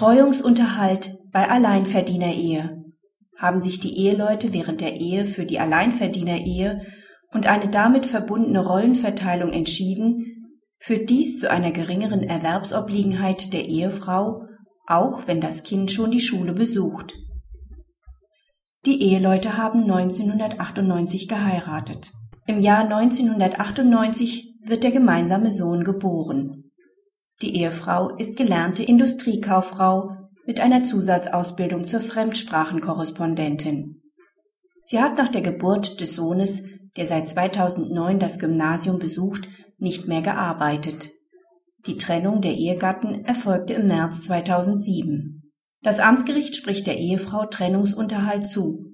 Betreuungsunterhalt bei Alleinverdienerehe. Haben sich die Eheleute während der Ehe für die Alleinverdienerehe und eine damit verbundene Rollenverteilung entschieden, führt dies zu einer geringeren Erwerbsobliegenheit der Ehefrau, auch wenn das Kind schon die Schule besucht. Die Eheleute haben 1998 geheiratet. Im Jahr 1998 wird der gemeinsame Sohn geboren. Die Ehefrau ist gelernte Industriekauffrau mit einer Zusatzausbildung zur Fremdsprachenkorrespondentin. Sie hat nach der Geburt des Sohnes, der seit 2009 das Gymnasium besucht, nicht mehr gearbeitet. Die Trennung der Ehegatten erfolgte im März 2007. Das Amtsgericht spricht der Ehefrau Trennungsunterhalt zu.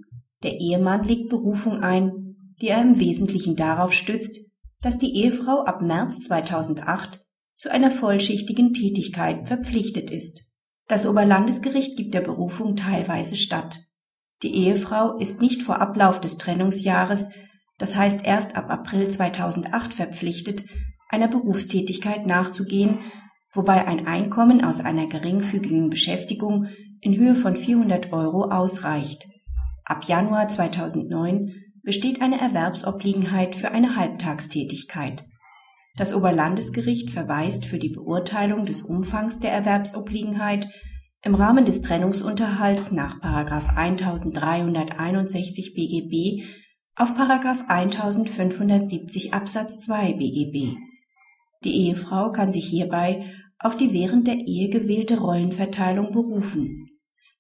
Der Ehemann legt Berufung ein, die er im Wesentlichen darauf stützt, dass die Ehefrau ab März 2008 zu einer vollschichtigen Tätigkeit verpflichtet ist. Das Oberlandesgericht gibt der Berufung teilweise statt. Die Ehefrau ist nicht vor Ablauf des Trennungsjahres, das heißt erst ab April 2008 verpflichtet, einer Berufstätigkeit nachzugehen, wobei ein Einkommen aus einer geringfügigen Beschäftigung in Höhe von 400 Euro ausreicht. Ab Januar 2009 besteht eine Erwerbsobliegenheit für eine Halbtagstätigkeit. Das Oberlandesgericht verweist für die Beurteilung des Umfangs der Erwerbsobliegenheit im Rahmen des Trennungsunterhalts nach 1361 BGB auf 1570 Absatz 2 BGB. Die Ehefrau kann sich hierbei auf die während der Ehe gewählte Rollenverteilung berufen.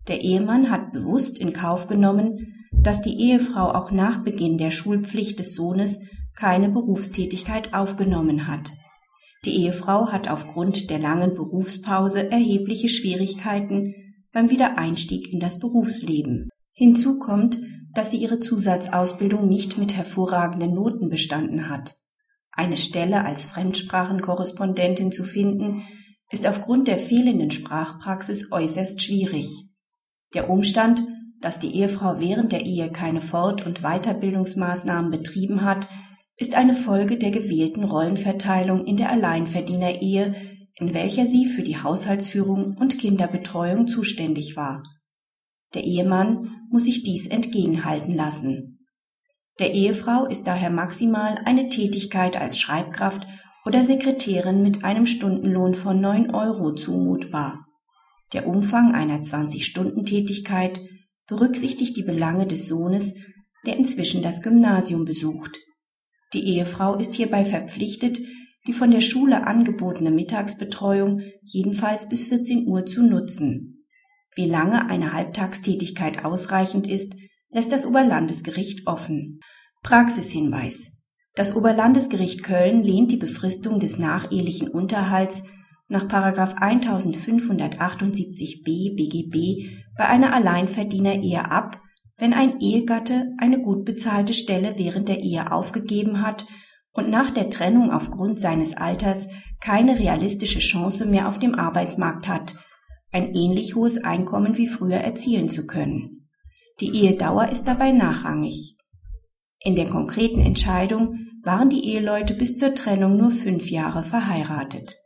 Der Ehemann hat bewusst in Kauf genommen, dass die Ehefrau auch nach Beginn der Schulpflicht des Sohnes keine Berufstätigkeit aufgenommen hat. Die Ehefrau hat aufgrund der langen Berufspause erhebliche Schwierigkeiten beim Wiedereinstieg in das Berufsleben. Hinzu kommt, dass sie ihre Zusatzausbildung nicht mit hervorragenden Noten bestanden hat. Eine Stelle als Fremdsprachenkorrespondentin zu finden, ist aufgrund der fehlenden Sprachpraxis äußerst schwierig. Der Umstand, dass die Ehefrau während der Ehe keine Fort- und Weiterbildungsmaßnahmen betrieben hat, ist eine Folge der gewählten Rollenverteilung in der Alleinverdienerehe, in welcher sie für die Haushaltsführung und Kinderbetreuung zuständig war. Der Ehemann muss sich dies entgegenhalten lassen. Der Ehefrau ist daher maximal eine Tätigkeit als Schreibkraft oder Sekretärin mit einem Stundenlohn von 9 Euro zumutbar. Der Umfang einer 20-Stunden-Tätigkeit berücksichtigt die Belange des Sohnes, der inzwischen das Gymnasium besucht. Die Ehefrau ist hierbei verpflichtet, die von der Schule angebotene Mittagsbetreuung jedenfalls bis 14 Uhr zu nutzen. Wie lange eine Halbtagstätigkeit ausreichend ist, lässt das Oberlandesgericht offen. Praxishinweis das Oberlandesgericht Köln lehnt die Befristung des nachehelichen Unterhalts nach 1578b BGB bei einer Alleinverdienerehe ab, wenn ein Ehegatte eine gut bezahlte Stelle während der Ehe aufgegeben hat und nach der Trennung aufgrund seines Alters keine realistische Chance mehr auf dem Arbeitsmarkt hat, ein ähnlich hohes Einkommen wie früher erzielen zu können. Die Ehedauer ist dabei nachrangig. In der konkreten Entscheidung waren die Eheleute bis zur Trennung nur fünf Jahre verheiratet